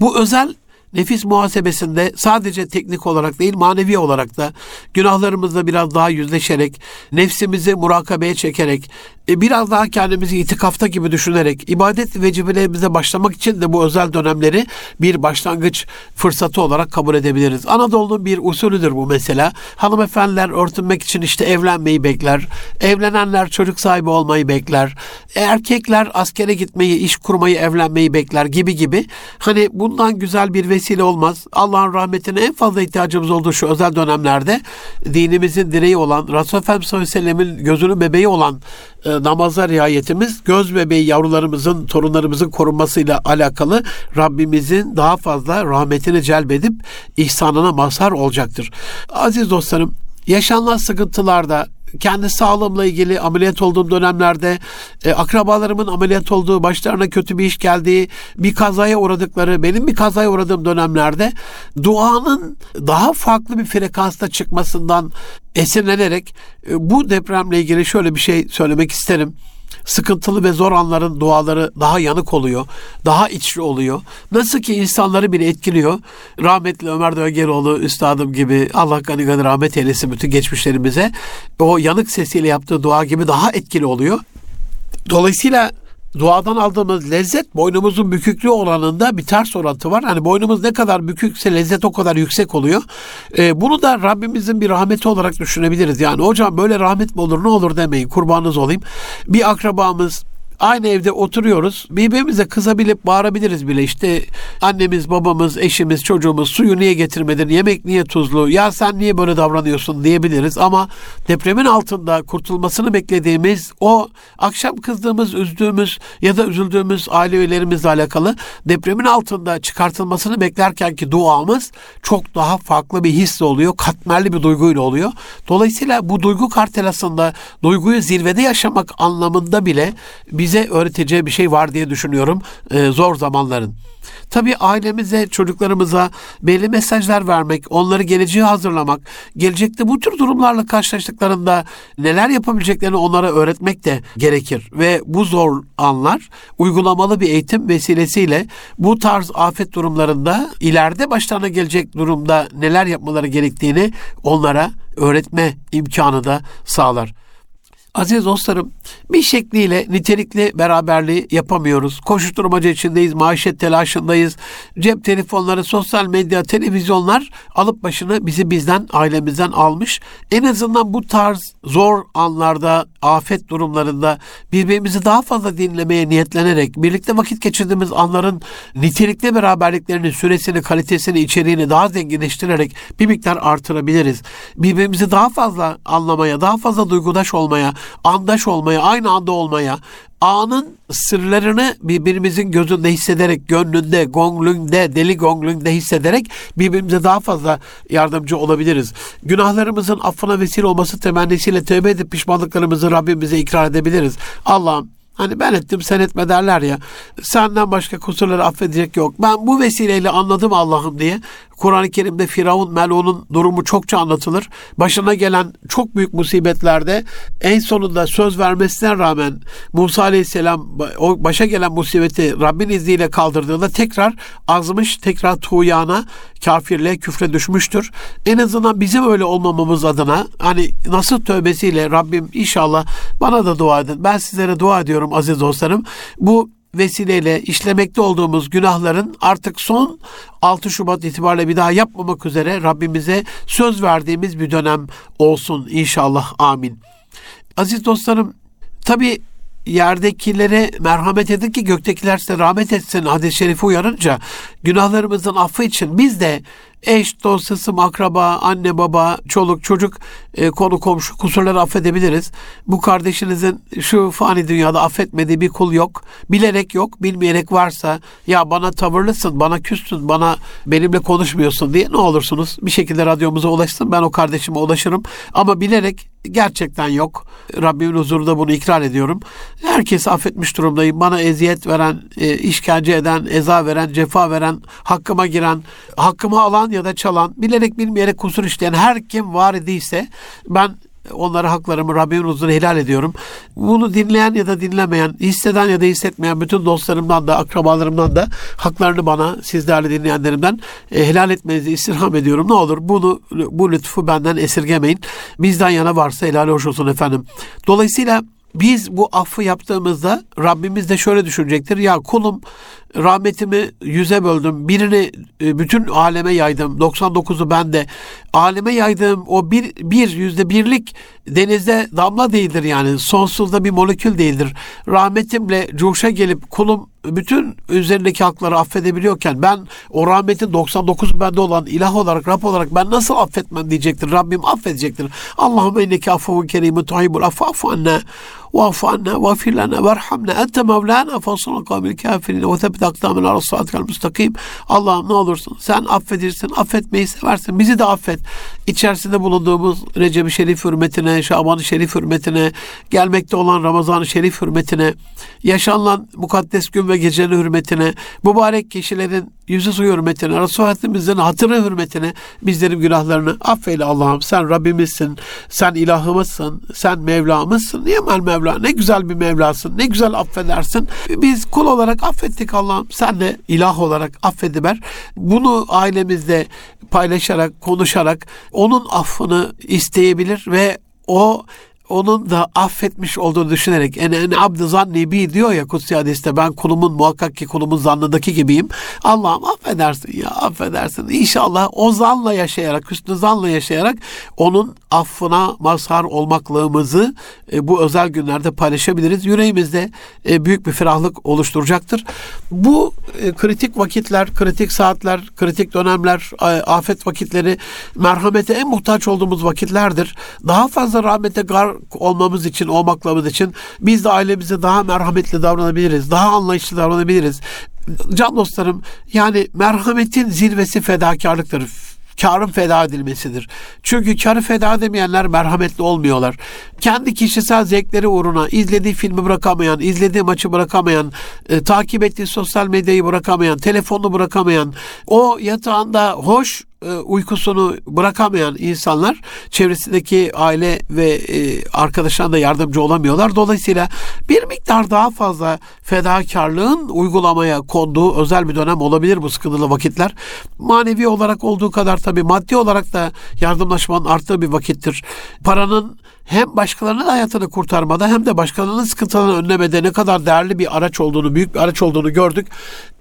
Bu özel nefis muhasebesinde sadece teknik olarak değil manevi olarak da günahlarımızla biraz daha yüzleşerek, nefsimizi murakabeye çekerek, e, biraz daha kendimizi itikafta gibi düşünerek, ibadet vecibelerimize başlamak için de bu özel dönemleri bir başlangıç fırsatı olarak kabul edebiliriz. Anadolu'nun bir usulüdür bu mesela. Hanımefendiler örtünmek için işte evlenmeyi bekler. Evlenenler çocuk sahibi olmayı bekler. Erkekler askere gitmeyi, iş kurmayı, evlenmeyi bekler gibi gibi. Hani bundan güzel bir vesile olmaz. Allah'ın rahmetine en fazla ihtiyacımız olduğu şu özel dönemlerde dinimizin direği olan, Resulullah Efendimiz gözünün bebeği olan e, namaza riayetimiz göz bebeği yavrularımızın, torunlarımızın korunmasıyla alakalı Rabbimizin daha fazla rahmetini celbedip ihsanına mazhar olacaktır. Aziz dostlarım, yaşanılan sıkıntılarda kendi sağlığımla ilgili ameliyat olduğum dönemlerde e, akrabalarımın ameliyat olduğu, başlarına kötü bir iş geldiği, bir kazaya uğradıkları, benim bir kazaya uğradığım dönemlerde duanın daha farklı bir frekansta çıkmasından esinlenerek e, bu depremle ilgili şöyle bir şey söylemek isterim sıkıntılı ve zor anların duaları daha yanık oluyor, daha içli oluyor. Nasıl ki insanları bile etkiliyor. Rahmetli Ömer Dögeroğlu üstadım gibi Allah gani gani rahmet eylesin bütün geçmişlerimize. O yanık sesiyle yaptığı dua gibi daha etkili oluyor. Dolayısıyla duadan aldığımız lezzet boynumuzun büküklüğü oranında bir ters orantı var. Hani boynumuz ne kadar bükükse lezzet o kadar yüksek oluyor. Ee, bunu da Rabbimizin bir rahmeti olarak düşünebiliriz. Yani hocam böyle rahmet mi olur ne olur demeyin kurbanınız olayım. Bir akrabamız Aynı evde oturuyoruz. Birbirimize kızabilip bağırabiliriz bile. İşte annemiz, babamız, eşimiz, çocuğumuz suyu niye getirmedin, yemek niye tuzlu, ya sen niye böyle davranıyorsun diyebiliriz. Ama depremin altında kurtulmasını beklediğimiz o akşam kızdığımız, üzdüğümüz ya da üzüldüğümüz aile üyelerimizle alakalı depremin altında çıkartılmasını beklerken ki duamız çok daha farklı bir hisle oluyor. Katmerli bir duyguyla oluyor. Dolayısıyla bu duygu kartelasında duyguyu zirvede yaşamak anlamında bile bize öğreteceği bir şey var diye düşünüyorum e, zor zamanların. Tabii ailemize, çocuklarımıza belli mesajlar vermek, onları geleceğe hazırlamak, gelecekte bu tür durumlarla karşılaştıklarında neler yapabileceklerini onlara öğretmek de gerekir. Ve bu zor anlar uygulamalı bir eğitim vesilesiyle bu tarz afet durumlarında ileride başlarına gelecek durumda neler yapmaları gerektiğini onlara öğretme imkanı da sağlar. Aziz dostlarım, bir şekliyle nitelikli beraberliği yapamıyoruz. Koşuşturmaca içindeyiz, maaşet telaşındayız. Cep telefonları, sosyal medya, televizyonlar alıp başını bizi bizden, ailemizden almış. En azından bu tarz zor anlarda, afet durumlarında birbirimizi daha fazla dinlemeye niyetlenerek, birlikte vakit geçirdiğimiz anların nitelikli beraberliklerini, süresini, kalitesini, içeriğini daha zenginleştirerek bir miktar artırabiliriz. Birbirimizi daha fazla anlamaya, daha fazla duygudaş olmaya, andaş olmaya, aynı anda olmaya, anın sırlarını birbirimizin gözünde hissederek, gönlünde, gonglünde, deli gonglünde hissederek birbirimize daha fazla yardımcı olabiliriz. Günahlarımızın affına vesile olması temennisiyle tövbe edip pişmanlıklarımızı Rabbimize ikrar edebiliriz. Allah'ım Hani ben ettim sen etme derler ya. Senden başka kusurları affedecek yok. Ben bu vesileyle anladım Allah'ım diye Kur'an-ı Kerim'de Firavun, Melun'un durumu çokça anlatılır. Başına gelen çok büyük musibetlerde en sonunda söz vermesine rağmen Musa Aleyhisselam o başa gelen musibeti Rabbin izniyle kaldırdığında tekrar azmış, tekrar tuğyana, kafirliğe, küfre düşmüştür. En azından bizim öyle olmamamız adına hani nasıl tövbesiyle Rabbim inşallah bana da dua edin. Ben sizlere dua ediyorum aziz dostlarım. Bu vesileyle işlemekte olduğumuz günahların artık son 6 Şubat itibariyle bir daha yapmamak üzere Rabbimize söz verdiğimiz bir dönem olsun inşallah. Amin. Aziz dostlarım, tabi yerdekilere merhamet edin ki göktekiler size rahmet etsin hadis-i şerifi uyarınca günahlarımızın affı için biz de eş, dost, akraba, anne, baba, çoluk, çocuk, e, konu, komşu kusurları affedebiliriz. Bu kardeşinizin şu fani dünyada affetmediği bir kul yok. Bilerek yok, bilmeyerek varsa ya bana tavırlısın, bana küstün, bana benimle konuşmuyorsun diye ne olursunuz bir şekilde radyomuza ulaşsın. Ben o kardeşime ulaşırım. Ama bilerek gerçekten yok. Rabbimin huzurunda bunu ikrar ediyorum. Herkesi affetmiş durumdayım. Bana eziyet veren, e, işkence eden, eza veren, cefa veren, hakkıma giren, hakkımı alan ya da çalan, bilerek bilmeyerek kusur işleyen her kim var idiyse ben onlara haklarımı Rabbimin huzuruna helal ediyorum. Bunu dinleyen ya da dinlemeyen, hisseden ya da hissetmeyen bütün dostlarımdan da, akrabalarımdan da haklarını bana, siz değerli dinleyenlerimden e, helal etmenizi istirham ediyorum. Ne olur bunu, bu lütfu benden esirgemeyin. Bizden yana varsa helal hoş olsun efendim. Dolayısıyla biz bu affı yaptığımızda Rabbimiz de şöyle düşünecektir. Ya kulum rahmetimi yüze böldüm. Birini e, bütün aleme yaydım. 99'u bende. Aleme yaydığım o bir, bir yüzde birlik denizde damla değildir yani. Sonsuzda bir molekül değildir. Rahmetimle coşa gelip kulum bütün üzerindeki hakları affedebiliyorken ben o rahmetin 99 bende olan ilah olarak Rab olarak ben nasıl affetmem diyecektir. Rabbim affedecektir. Allahümme inneke affuvun kerimun tuhibbul affu anna واعف عنا واغفر لنا وارحمنا أنت مولانا فانصرنا القوم الكافرين وثبت أقدامنا على الصراط المستقيم Allah'ım ne olursun sen affedirsin, affetmeyi seversin. Bizi de affet. İçerisinde bulunduğumuz Recep-i Şerif hürmetine, Şaban-ı Şerif hürmetine, gelmekte olan Ramazan-ı Şerif hürmetine, yaşanılan mukaddes gün ve gecenin hürmetine, mübarek kişilerin yüzü suyu hürmetine, Resulullah hatırı hürmetine bizlerin günahlarını affeyle Allah'ım. Sen Rabbimizsin, sen ilahımızsın, sen Mevlamızsın. Niye Mevla? Mevla. Ne güzel bir Mevlasın. Ne güzel affedersin. Biz kul olarak affettik Allah'ım. Sen de ilah olarak affediver. Bunu ailemizde paylaşarak, konuşarak onun affını isteyebilir ve o onun da affetmiş olduğunu düşünerek en en abd zanni bi diyor ya kutsi hadiste ben kulumun muhakkak ki kulumun zannındaki gibiyim. Allah'ım affedersin ya affedersin. İnşallah o zanla yaşayarak, hüsnü zanla yaşayarak onun affına mazhar olmaklığımızı e, bu özel günlerde paylaşabiliriz. Yüreğimizde e, büyük bir ferahlık oluşturacaktır. Bu e, kritik vakitler, kritik saatler, kritik dönemler, e, afet vakitleri merhamete en muhtaç olduğumuz vakitlerdir. Daha fazla rahmete gar olmamız için, olmaklamız için biz de ailemize daha merhametli davranabiliriz. Daha anlayışlı davranabiliriz. Can dostlarım yani merhametin zirvesi fedakarlıktır karın feda edilmesidir. Çünkü karı feda edemeyenler merhametli olmuyorlar. Kendi kişisel zevkleri uğruna izlediği filmi bırakamayan, izlediği maçı bırakamayan, e, takip ettiği sosyal medyayı bırakamayan, telefonunu bırakamayan, o yatağında hoş uykusunu bırakamayan insanlar çevresindeki aile ve e, arkadaşlarına da yardımcı olamıyorlar. Dolayısıyla bir miktar daha fazla fedakarlığın uygulamaya konduğu özel bir dönem olabilir bu sıkıntılı vakitler. Manevi olarak olduğu kadar tabii maddi olarak da yardımlaşmanın arttığı bir vakittir. Paranın hem başkalarının hayatını kurtarmada hem de başkalarının sıkıntılarını önlemede ne kadar değerli bir araç olduğunu, büyük bir araç olduğunu gördük.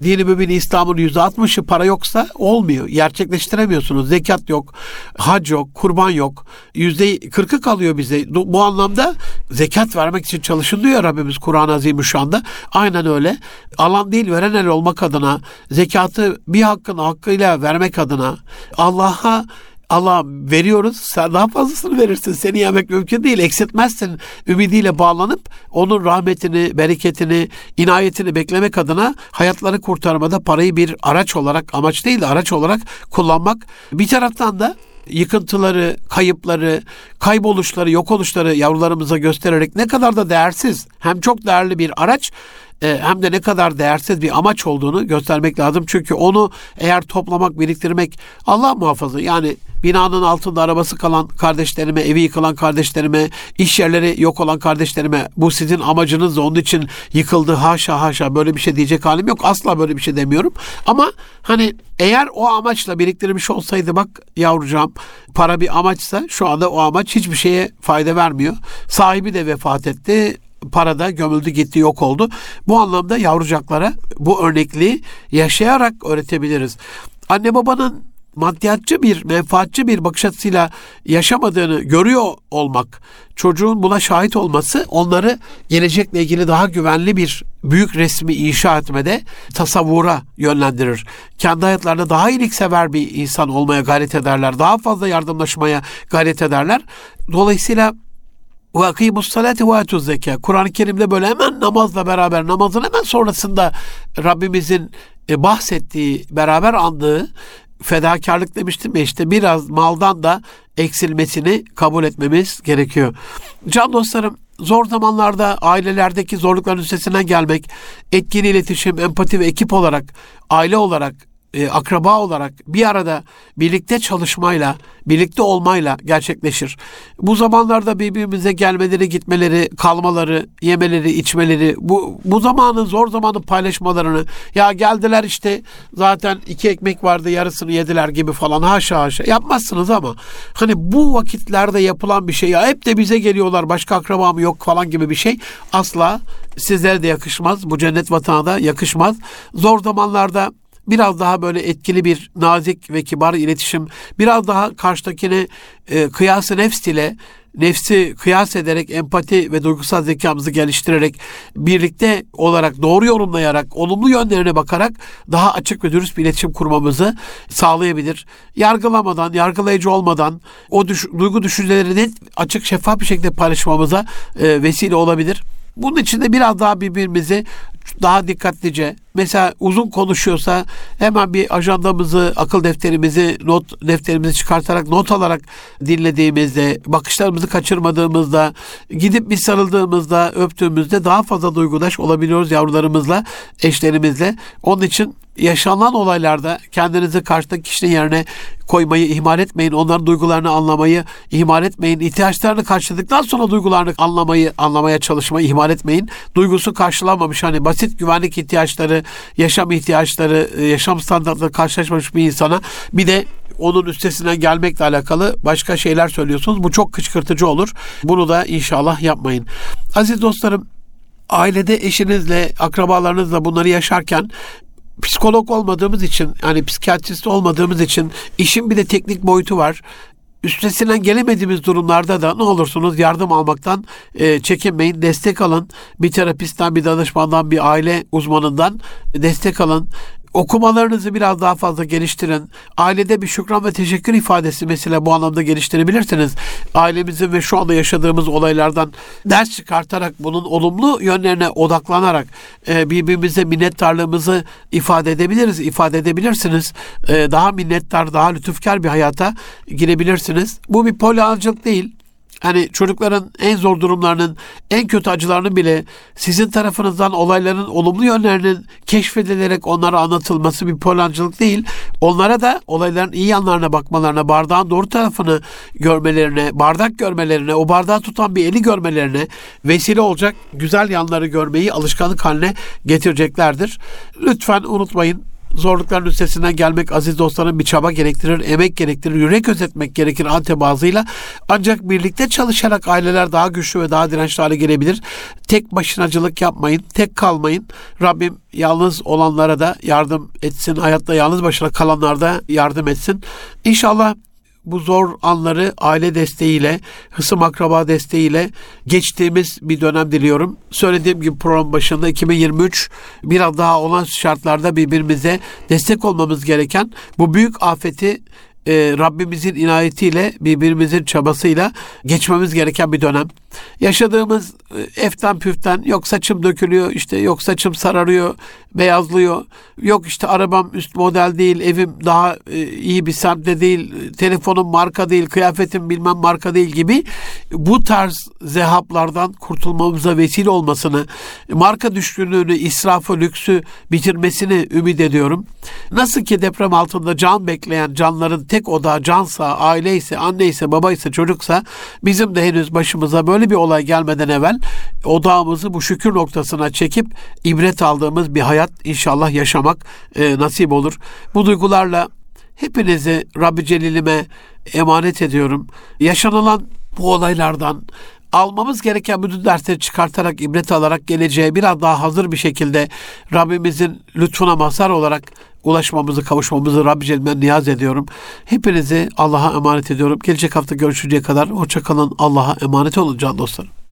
Dini mümin İslam'ın %60'ı para yoksa olmuyor. Gerçekleştiremiyorsunuz. Zekat yok, hac yok, kurban yok. %40'ı kalıyor bize. Bu anlamda zekat vermek için çalışın diyor Rabbimiz Kur'an-ı Azimüşşan'da. Aynen öyle. Alan değil veren el olmak adına, zekatı bir hakkın hakkıyla vermek adına, Allah'a Allah veriyoruz sen daha fazlasını verirsin. Seni yemek mümkün değil eksiltmezsin. Ümidiyle bağlanıp onun rahmetini bereketini inayetini beklemek adına hayatları kurtarmada parayı bir araç olarak amaç değil de araç olarak kullanmak. Bir taraftan da yıkıntıları, kayıpları, kayboluşları, yok oluşları yavrularımıza göstererek ne kadar da değersiz hem çok değerli bir araç e, hem de ne kadar değersiz bir amaç olduğunu göstermek lazım. Çünkü onu eğer toplamak, biriktirmek Allah muhafaza yani binanın altında arabası kalan kardeşlerime, evi yıkılan kardeşlerime, iş yerleri yok olan kardeşlerime bu sizin amacınız onun için yıkıldı haşa haşa böyle bir şey diyecek halim yok. Asla böyle bir şey demiyorum. Ama hani eğer o amaçla biriktirmiş olsaydı bak yavrucağım para bir amaçsa şu anda o amaç hiçbir şeye fayda vermiyor. Sahibi de vefat etti parada gömüldü gitti yok oldu. Bu anlamda yavrucaklara bu örnekliği yaşayarak öğretebiliriz. Anne babanın maddiyatçı bir, menfaatçi bir bakış açısıyla yaşamadığını görüyor olmak, çocuğun buna şahit olması onları gelecekle ilgili daha güvenli bir büyük resmi inşa etmede tasavvura yönlendirir. Kendi hayatlarında daha iyiliksever bir insan olmaya gayret ederler. Daha fazla yardımlaşmaya gayret ederler. Dolayısıyla ve akimus salati ve atuz zeka. Kur'an-ı Kerim'de böyle hemen namazla beraber namazın hemen sonrasında Rabbimizin e, bahsettiği, beraber andığı fedakarlık demiştim ya işte biraz maldan da eksilmesini kabul etmemiz gerekiyor. Can dostlarım zor zamanlarda ailelerdeki zorlukların üstesinden gelmek, etkili iletişim, empati ve ekip olarak, aile olarak e, akraba olarak bir arada birlikte çalışmayla, birlikte olmayla gerçekleşir. Bu zamanlarda birbirimize gelmeleri, gitmeleri, kalmaları, yemeleri, içmeleri, bu bu zamanın zor zamanı paylaşmalarını ya geldiler işte zaten iki ekmek vardı yarısını yediler gibi falan haşa haşa yapmazsınız ama hani bu vakitlerde yapılan bir şey ya hep de bize geliyorlar başka akrabam yok falan gibi bir şey asla sizlere de yakışmaz. Bu cennet vatana da yakışmaz. Zor zamanlarda biraz daha böyle etkili bir nazik ve kibar iletişim, biraz daha karşıdakini e, kıyası nefs ile nefsi kıyas ederek empati ve duygusal zekamızı geliştirerek birlikte olarak doğru yorumlayarak olumlu yönlerine bakarak daha açık ve dürüst bir iletişim kurmamızı sağlayabilir. Yargılamadan, yargılayıcı olmadan o düş, duygu düşüncelerini açık şeffaf bir şekilde paylaşmamıza e, vesile olabilir. Bunun için de biraz daha birbirimizi daha dikkatlice mesela uzun konuşuyorsa hemen bir ajandamızı, akıl defterimizi, not defterimizi çıkartarak not alarak dinlediğimizde, bakışlarımızı kaçırmadığımızda, gidip bir sarıldığımızda, öptüğümüzde daha fazla duygudaş olabiliyoruz yavrularımızla, eşlerimizle. Onun için yaşanan olaylarda kendinizi karşıdaki kişinin yerine koymayı ihmal etmeyin. Onların duygularını anlamayı ihmal etmeyin. İhtiyaçlarını karşıladıktan sonra duygularını anlamayı anlamaya çalışmayı ihmal etmeyin. Duygusu karşılanmamış hani basit güvenlik ihtiyaçları yaşam ihtiyaçları, e, yaşam standartları karşılaşmamış bir insana bir de onun üstesinden gelmekle alakalı başka şeyler söylüyorsunuz. Bu çok kışkırtıcı olur. Bunu da inşallah yapmayın. Aziz dostlarım, ailede eşinizle, akrabalarınızla bunları yaşarken psikolog olmadığımız için yani psikiyatrist olmadığımız için işin bir de teknik boyutu var üstesinden gelemediğimiz durumlarda da ne olursunuz yardım almaktan e, çekinmeyin, destek alın. Bir terapistten, bir danışmandan, bir aile uzmanından destek alın. Okumalarınızı biraz daha fazla geliştirin. Ailede bir şükran ve teşekkür ifadesi mesela bu anlamda geliştirebilirsiniz. Ailemizin ve şu anda yaşadığımız olaylardan ders çıkartarak bunun olumlu yönlerine odaklanarak e, birbirimize minnettarlığımızı ifade edebiliriz, ifade edebilirsiniz. E, daha minnettar, daha lütufkar bir hayata girebilirsiniz. Bu bir polyancılık değil hani çocukların en zor durumlarının, en kötü acılarının bile sizin tarafınızdan olayların olumlu yönlerinin keşfedilerek onlara anlatılması bir polancılık değil. Onlara da olayların iyi yanlarına bakmalarına, bardağın doğru tarafını görmelerine, bardak görmelerine, o bardağı tutan bir eli görmelerine vesile olacak güzel yanları görmeyi alışkanlık haline getireceklerdir. Lütfen unutmayın zorlukların üstesinden gelmek aziz dostların bir çaba gerektirir, emek gerektirir, yürek özetmek gerekir antebazıyla. Ancak birlikte çalışarak aileler daha güçlü ve daha dirençli hale gelebilir. Tek başınacılık yapmayın, tek kalmayın. Rabbim yalnız olanlara da yardım etsin, hayatta yalnız başına kalanlara da yardım etsin. İnşallah bu zor anları aile desteğiyle, hısım akraba desteğiyle geçtiğimiz bir dönem diliyorum. Söylediğim gibi program başında 2023 biraz daha olan şartlarda birbirimize destek olmamız gereken bu büyük afeti e, Rabbimizin inayetiyle, birbirimizin çabasıyla geçmemiz gereken bir dönem. Yaşadığımız e, eften püften yok saçım dökülüyor, işte yok saçım sararıyor, beyazlıyor. Yok işte arabam üst model değil, evim daha e, iyi bir semtte değil, telefonum marka değil, kıyafetim bilmem marka değil gibi bu tarz zehaplardan kurtulmamıza vesile olmasını, marka düşkünlüğünü, israfı, lüksü bitirmesini ümit ediyorum. Nasıl ki deprem altında can bekleyen canların tek odağı cansa, aileyse, anneyse, babaysa, çocuksa bizim de henüz başımıza böyle bir olay gelmeden evvel odağımızı bu şükür noktasına çekip ibret aldığımız bir hayat inşallah yaşamak e, nasip olur. Bu duygularla hepinizi Rabbi Celil'ime emanet ediyorum. Yaşanılan bu olaylardan almamız gereken bütün dersleri çıkartarak, ibret alarak geleceğe biraz daha hazır bir şekilde Rabbimizin lütfuna mazhar olarak ulaşmamızı, kavuşmamızı Rabbi Celil'den niyaz ediyorum. Hepinizi Allah'a emanet ediyorum. Gelecek hafta görüşünceye kadar hoşçakalın. Allah'a emanet olun can dostlarım.